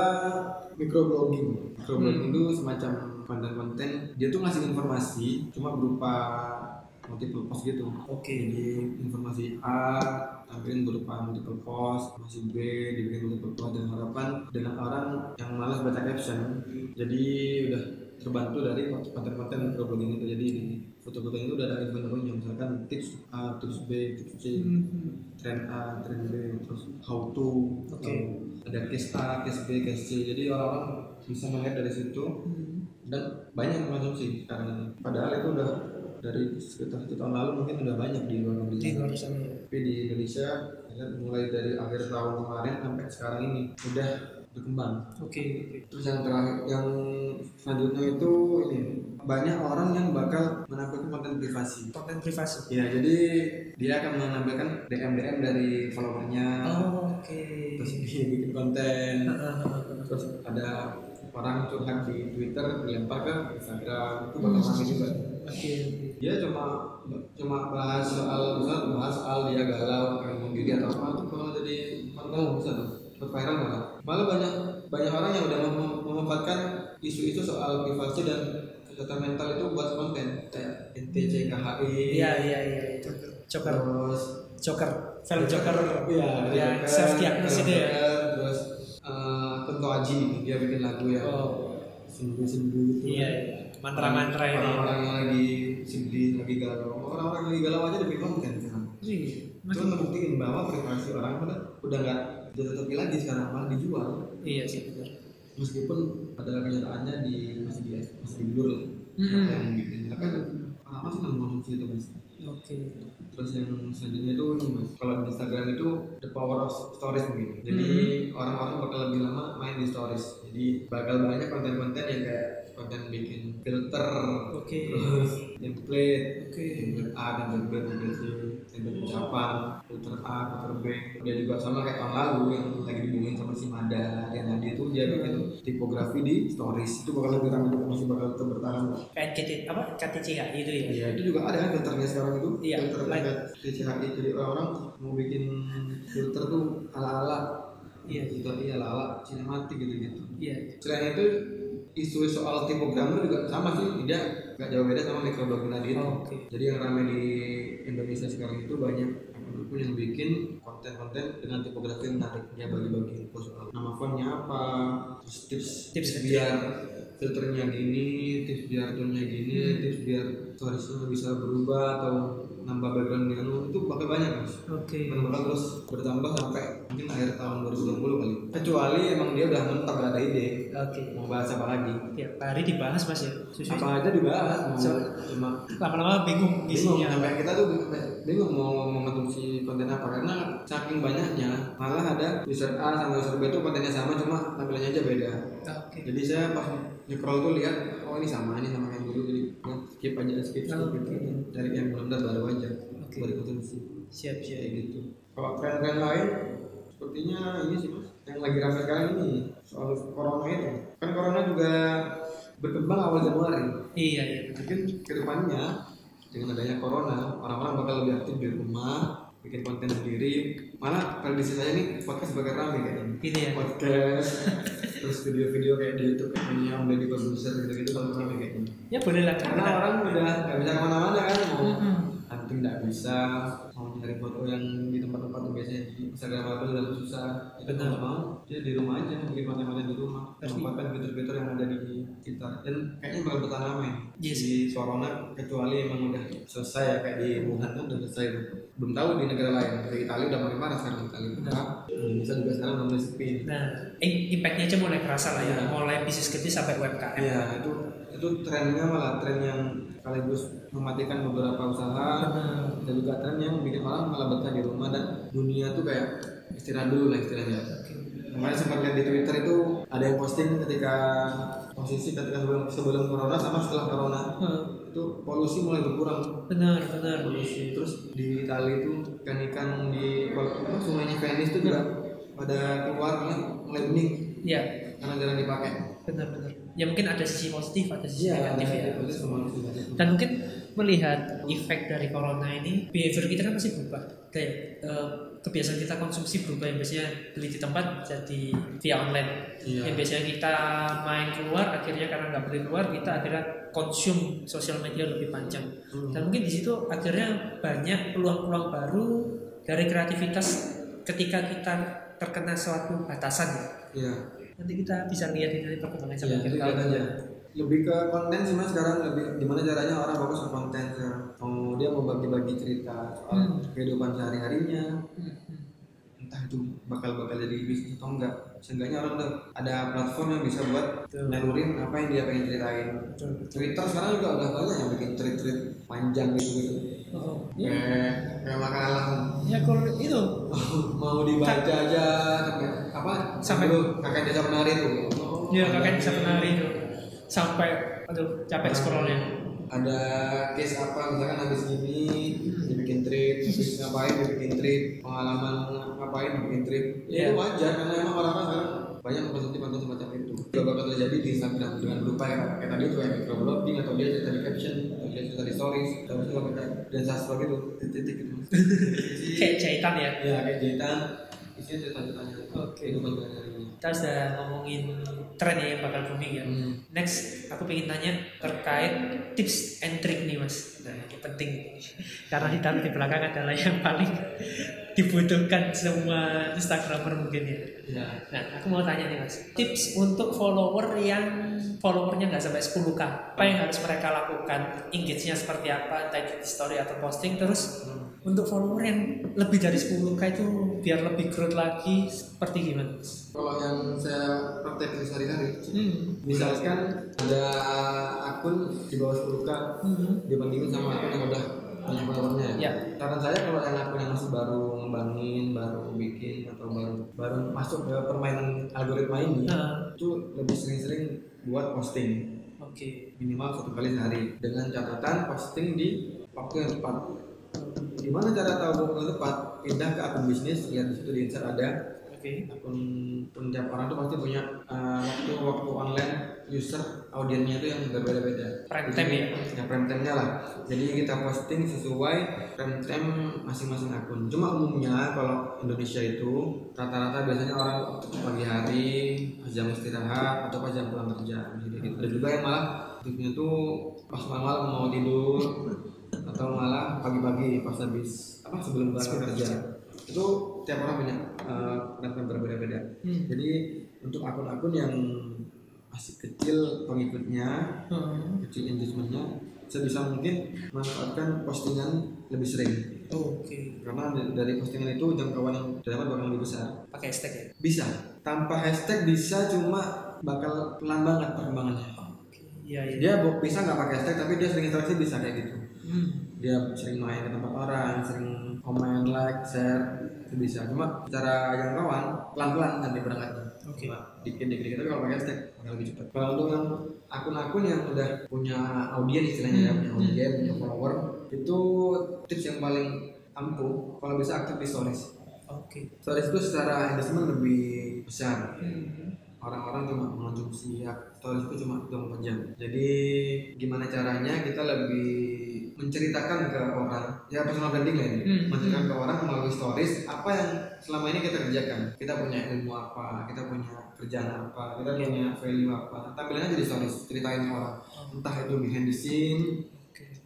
microblogging. Microblogging Hmm. itu semacam konten-konten dia tuh ngasih informasi cuma berupa multiple post gitu. Oke. Jadi informasi A tampilin berupa multiple post, informasi B dibikin multiple post dan harapan dengan orang yang malas baca caption. Jadi udah terbantu dari konten-konten microblogging itu. Jadi di foto-foto itu udah ada info-infonya misalkan tips A, tips B, tips C Hmm. tren A, tren B, terus how to, um, ada case A, case B, case C. Jadi orang bisa melihat dari situ Hmm. dan banyak yang konsumsi sekarang ini. Padahal itu udah dari sekitar satu tahun lalu mungkin udah banyak di luar negeri. di luar sana ya. Tapi di Indonesia lihat mulai dari akhir tahun kemarin sampai sekarang ini udah berkembang. oke oke. Terus yang terakhir, yang selanjutnya itu ini banyak orang yang bakal menampilkan konten privasi. konten privasi. Ya, jadi dia akan menampilkan DM DM dari followernya, oh, oke. Terus dia bikin konten, terus ada orang curhat di Twitter dilempar ke Instagram. Itu bakal ramai juga. Oke oke. Dia cuma cuma bahas soal misal bahas soal dia galau pengen diri atau apa itu bakal jadi konten bisa tuh cepet viral malah. Malah banyak banyak orang yang udah mem- memanfaatkan isu-isu soal privasi dan kesehatan mental itu buat konten. Kayak NTCKHI, iya iya iya itu joker. terus joker film joker. Iya, ya self diagnosis itu ya. Terus eh Kunto Aji dia bikin lagu ya. oh. Sendu-sendu gitu. iya iya mantra-mantra ini Orang-orang yang lagi sedih, lagi galau. Orang-orang yang lagi galau aja bikin konten sekarang. Iya, Itu ngebuktiin bahwa privasi orang udah udah nggak ditutupi lagi sekarang malah dijual. iya sih benar Meskipun pada kenyataannya di masih di masih di blur lah. Yang bikin tapi orang-orang sih mengkonsumsi itu mas. oke Terus yang selanjutnya itu ini mas, kalau di Instagram itu the power of stories mungkin. Jadi orang-orang bakal lebih lama main di stories. Jadi bakal banyak konten-konten yang kayak konten bikin filter, oke. Terus template, Oke. template A, template B, template C, template ucapan, filter A, filter B. Dia juga sama kayak tahun lalu yang lagi dibunuhin sama si Mada, yang tadi itu dia bikin tipografi di stories. Itu bakal lebih ramai juga masih bakal tetap bertahan. kayak KT apa? KTCHI itu ya? Iya itu juga ada kan filternya sekarang itu? Iya, filter DCHI jadi orang mau bikin filter tuh ala-ala. Iya. gitu iya ala-ala sinematik gitu gitu iya. Selain itu isu soal tipogramer juga sama sih tidak nggak jauh beda sama microblogging tadi itu Oh, oke. jadi yang ramai di Indonesia sekarang itu banyak akun-akun yang bikin konten-konten dengan tipografi yang menarik. Dia bagi-bagi info soal nama fontnya apa terus tips Tips biar filternya gini tips biar tone-nya gini Hmm. tips biar storiesnya bisa berubah atau nambah background yang anu itu bakal banyak mas. Oke. Dan bakal terus bertambah sampai mungkin akhir tahun 2020 kali. Kecuali emang dia udah mentok gak ada ide. Oke. Mau bahas apa lagi? Tiap hari dibahas mas ya susu apa aja dibahas mau So- cuma lama-lama bingung bingung isinya. sampai kita tuh bingung mau mengkonsumsi konten apa karena saking banyaknya malah ada user A sama user B itu kontennya sama cuma tampilannya aja beda. Oke. Jadi saya pas nge-scroll tuh lihat oh ini sama ini sama yang dulu jadi ya, skip aja skip skip Oh, gitu oke. cari yang benar-benar baru aja Oke. buat konsumsi siap kayak siap gitu. Kalau tren-tren lain sepertinya ini sih mas yang lagi ramai sekarang ini soal corona itu. Kan corona juga berkembang awal Januari. Iya iya. Mungkin ke depannya dengan adanya corona orang-orang bakal lebih aktif di rumah bikin konten sendiri malah prediksi saya nih podcast bakal rame kayaknya Gitu ya? podcast terus video-video kayak di YouTube kayak ini yang udah di produser gitu-gitu bakal rame kayaknya ya boleh lah karena orang udah nggak bisa ke mana-mana kan mau Mm-mm. Hunting nggak bisa mau nyari foto yang di tempat-tempat yang biasanya di Instagram apa udah susah. Itu nggak mau. Dia di rumah aja bikin konten-konten di rumah. Memanfaatkan fitur-fitur yang ada di sekitar. Dan kayaknya bakal bertahan lama ya. Yes. di corona kecuali emang udah selesai ya kayak di Wuhan kan udah selesai. Tuh. belum tahu di negara lain. Di Italia udah mulai marah sekarang Italia. Benar. Indonesia juga sekarang udah mulai sepi nah im- impactnya aja mulai kerasa lah ya. Iya. mulai bisnis kecil sampai UMKM Iya itu itu trennya malah tren yang sekaligus mematikan beberapa usaha Dan juga tren yang bikin orang malah betah di rumah dan dunia tuh kayak istirahat dulu lah istilahnya. Kemarin sempat lihat di Twitter itu ada yang posting ketika posisi ketika sebelum sebelum corona sama setelah corona. Hmm. itu polusi mulai berkurang. Benar benar. Polusi. Terus di Itali itu ikan-ikan di sungainya Venice itu juga pada keluarnya mulai bening ya karena jarang dipakai. Benar benar. Ya mungkin ada sisi positif ada sisi negatif ya. itu semua dan mungkin melihat efek dari corona ini behavior kita kan masih berubah kayak eh, kebiasaan kita konsumsi berubah yang biasanya beli di tempat jadi via online Iya. yang biasanya kita main keluar akhirnya karena nggak boleh keluar kita akhirnya konsum sosial media lebih panjang Hmm. dan mungkin di situ akhirnya banyak peluang-peluang baru dari kreativitas ketika kita terkena suatu batasan ya Iya. nanti kita bisa lihat ini dari perkembangan Iya, sampai itu Lebih ke konten sih mas sekarang lebih gimana caranya orang fokus ke konten sekarang. Mau dia mau bagi-bagi cerita soal Hmm. kehidupan sehari-harinya, Hmm, hmm. entah itu bakal bakal jadi bisnis atau enggak. Seenggaknya orang udah ada platform yang bisa buat Betul. nyalurin apa yang dia pengen ceritain. Betul. Twitter sekarang juga udah banyak yang bikin tweet-tweet panjang gitu gitu. Oh, ya. Kayak kayak makalah ya kalau itu mau dibaca aja sampai apa Sampai- kakek desa penari tuh. ya kakak bisa penari itu sampai aduh capek scrollnya. ada case apa misalkan habis gini dibikin trip habis ngapain dibikin trip pengalaman ngapain dibikin trip Iya. itu wajar karena emang orang-orang sekarang banyak mengkonsumsi konten semacam itu. Juga bakal terjadi di Instagram dengan berupa ya. Kayak tadi tuh kayak microblogging atau dia cerita di caption atau dia cerita di stories atau bisa pakai dan sastra gitu titik gitu kayak jahitan ya? Ya kayak jahitan. Isinya cerita-ceritanya Oke. kehidupan sehari-harinya kita sudah ngomongin tren ya yang bakal booming ya Hmm. next aku pengen tanya terkait tips and trick nih mas nah ini penting karena ditaruh di belakang adalah yang paling dibutuhkan semua instagramer mungkin ya ya Nah, aku mau tanya nih mas, tips untuk follower yang followernya nggak sampai 10k, apa yang harus mereka lakukan? Engage-nya seperti apa, entah di story atau posting, terus untuk follower yang lebih dari 10k itu biar lebih growth lagi, seperti gimana? Kalau yang saya praktekin sehari-hari Hmm. misalkan ada akun di bawah 10k Hmm. dibandingin sama akun yang udah punya followernya Ya. saran saya kalau yang akun yang masih baru ngembangin baru bikin atau baru baru masuk ke permainan algoritma ini Nah, itu lebih sering-sering buat posting. Oke. minimal satu kali sehari. Dengan catatan posting di waktu yang tepat. Gimana cara tahu waktu yang tepat? Pindah ke akun bisnis lihat di situ di insert ada. Oke. akun akun tiap orang tuh pasti punya uh, waktu waktu online user audiennya itu yang berbeda-beda. Prime time ya? Ya prime time-nya lah. Jadi kita posting sesuai prime time masing-masing akun. Cuma umumnya kalau Indonesia itu rata-rata biasanya orang pagi hari, pas jam istirahat atau pas jam pulang kerja. Jadi gitu. Ada juga yang malah aktifnya tuh pas malam mau tidur atau malah pagi-pagi pas habis apa sebelum berangkat kerja. Itu tiap orang punya uh, berbeda-beda. Hmm. Jadi untuk akun-akun yang masih kecil pengikutnya, Hmm. kecil engagementnya, sebisa mungkin manfaatkan postingan lebih sering. Oke. Karena d- dari postingan itu jangkauan yang dapat bakal lebih besar. Pakai hashtag ya? Bisa. Tanpa hashtag bisa cuma bakal pelan banget perkembangannya. Oke. Iya iya. Dia bu- bisa nggak pakai hashtag tapi dia sering interaksi bisa kayak gitu. Hmm. Dia sering main ke tempat orang, sering komen, like, share, itu bisa. Cuma secara jangkauan pelan-pelan nanti berangkatnya. Oke. dikit-dikit tapi kalau pakai hashtag bakal lebih cepat. Kalau untuk yang akun-akun yang udah punya audiens istilahnya ya, punya Hmm. audiens, punya follower, itu tips yang paling ampuh kalau bisa aktif di stories. Oke. Stories itu secara engagement lebih besar. Hmm. Orang-orang cuma mengonsumsi ya, stories itu cuma 24 jam. Jadi gimana caranya kita lebih menceritakan ke orang. Ya personal branding lah ini. Hmm. menceritakan ke orang melalui stories apa yang selama ini kita kerjakan? Kita punya ilmu apa? Kita punya kerjaan apa? Kita punya value apa? Tampilannya jadi stories ceritain ke orang. Oh. entah itu behind the scene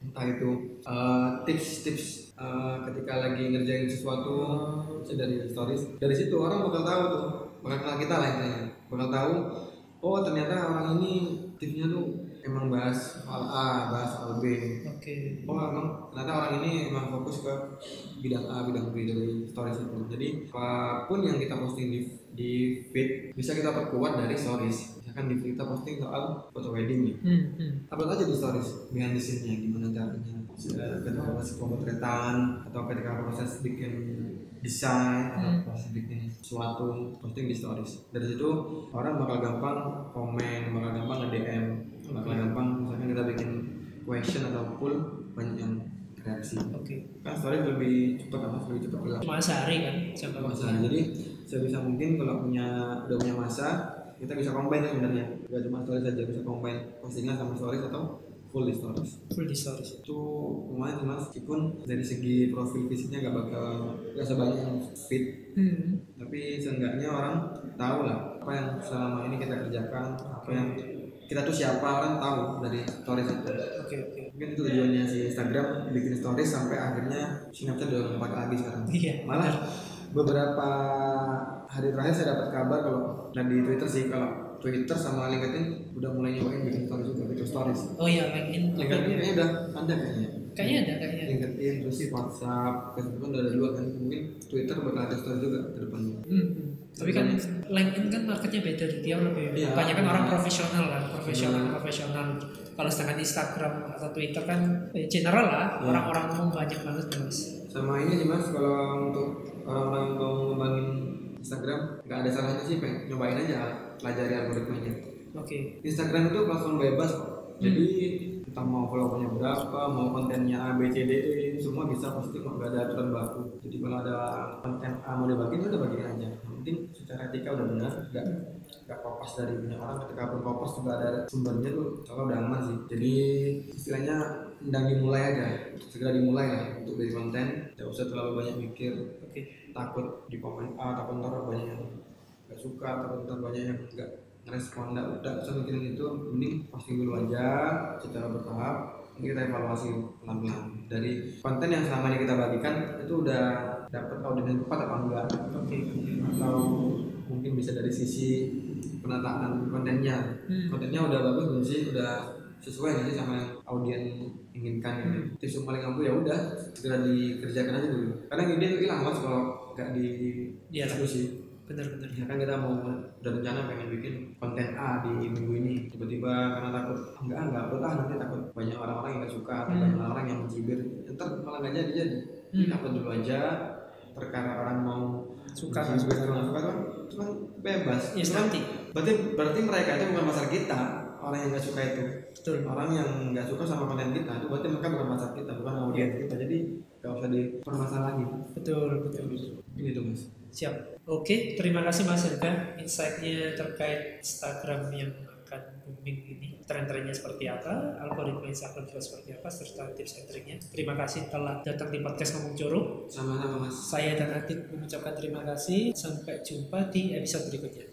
entah itu uh, tips-tips uh, ketika lagi ngerjain sesuatu Oh. itu dari stories. Dari situ orang bakal tahu tuh bakal kenal kita lah intinya. Bakal tahu oh ternyata orang ini tipsnya tuh emang bahas soal A bahas soal B Oke. oh emang ternyata orang ini emang fokus ke bidang A bidang B dari stories itu jadi apa pun yang kita posting di di feed bisa kita perkuat dari stories misalkan di feed kita posting soal foto wedding nih Hmm. Hmm. upload aja di stories behind the scene-nya gimana caranya ketika proses pemotretan atau ketika proses bikin desain atau Hmm. proses bikin suatu posting di stories dari situ orang bakal gampang komen bakal gampang nge DM bakal gampang misalkan kita bikin question atau poll banyak yang reaksi Oke. kan story lebih cepat mas lebih cepat gerak Cuma sehari kan jangka masa waktunya. jadi sebisa mungkin kalau punya udah punya masa kita bisa combine kan sebenarnya gak cuma stories saja bisa combine postingan sama stories atau full di stories Full di stories. itu lumayan sih mas meskipun dari segi profil fisiknya gak bakal gak sebanyak yang fit Hmm. tapi seenggaknya orang tahu lah apa yang selama ini kita kerjakan apa yang kita tuh siapa orang tahu dari stories itu Oke oke. mungkin itu tujuannya si Instagram bikin stories sampai akhirnya Snapchat udah lompat lagi sekarang Iya. malah beberapa hari terakhir saya dapat kabar kalau dan di Twitter sih kalau Twitter sama LinkedIn udah mulai nyobain bikin stories juga bikin stories Oh iya LinkedIn. LinkedIn kayaknya udah ada kayaknya Kayaknya ada kayaknya. LinkedIn terus sih WhatsApp Facebook udah ada dua kan mungkin Twitter bakal ada story juga ke depannya Hmm. Tapi kan LinkedIn kan marketnya beda, dia lebih Iya. banyak kan orang profesional kan, profesional Iya. profesional. Kalau sedangkan Instagram atau Twitter kan eh, general lah, Iya. orang-orang umum banyak banget mas. sama ini sih mas kalau untuk orang-orang mau ngembangin Instagram nggak ada salahnya sih pengen nyobain aja pelajari algoritmanya Oke. Instagram itu platform bebas kok. Jadi kita mau followernya berapa, mau kontennya A, B, C, D, E, semua bisa pasti nggak ada aturan baku. Jadi kalau ada konten A mau dibagiin udah bagiin aja. Penting secara etika udah benar, nggak nggak kopas dari banyak orang. Ketika pun kopas juga ada sumbernya tuh, kalau udah aman sih. Jadi istilahnya hendang dimulai aja, segera dimulai lah untuk dari konten. Tidak usah terlalu banyak mikir, Oke. takut di komen A, takut ntar banyak yang nggak suka, takut ntar banyak yang nggak ngerespon nggak udah usah mikirin itu mending posting dulu aja secara bertahap ini kita evaluasi pelan-pelan dari konten yang selama ini kita bagikan itu udah dapat audiens tepat apa enggak Oke. atau mungkin bisa dari sisi penataan kontennya Hmm. kontennya udah bagus belum sih udah sesuai nggak sih sama yang audien inginkan gitu. tips yang paling ampuh ya udah segera dikerjakan aja dulu karena ide itu hilang mas kalau nggak di Iya lah. Benar-benar. ya kan kita mau udah rencana pengen bikin konten A di minggu ini tiba-tiba karena takut enggak enggak upload ah nanti takut banyak orang-orang yang nggak suka atau Hmm. banyak orang yang mencibir ntar malah nggak jadi jadi Hmm. upload dulu aja terkadang orang mau Suka, nggak suka. nggak suka kan itu kan bebas kan nanti. berarti berarti mereka itu bukan masalah kita orang yang nggak suka itu Betul. orang yang nggak suka sama konten kita itu berarti mereka bukan masalah kita bukan audiens Iya. kita jadi nggak usah dipermasalahin Betul betul. ini tuh mas Siap. Oke, terima kasih Mas Erga. Insight-nya terkait Instagram yang akan booming ini. Tren-trennya seperti apa, algoritma Instagram juga seperti apa, serta tips and triknya. Terima kasih telah datang di podcast Ngomong Jorok. sama-sama mas Saya dan Adit mengucapkan terima kasih. Sampai jumpa di episode berikutnya.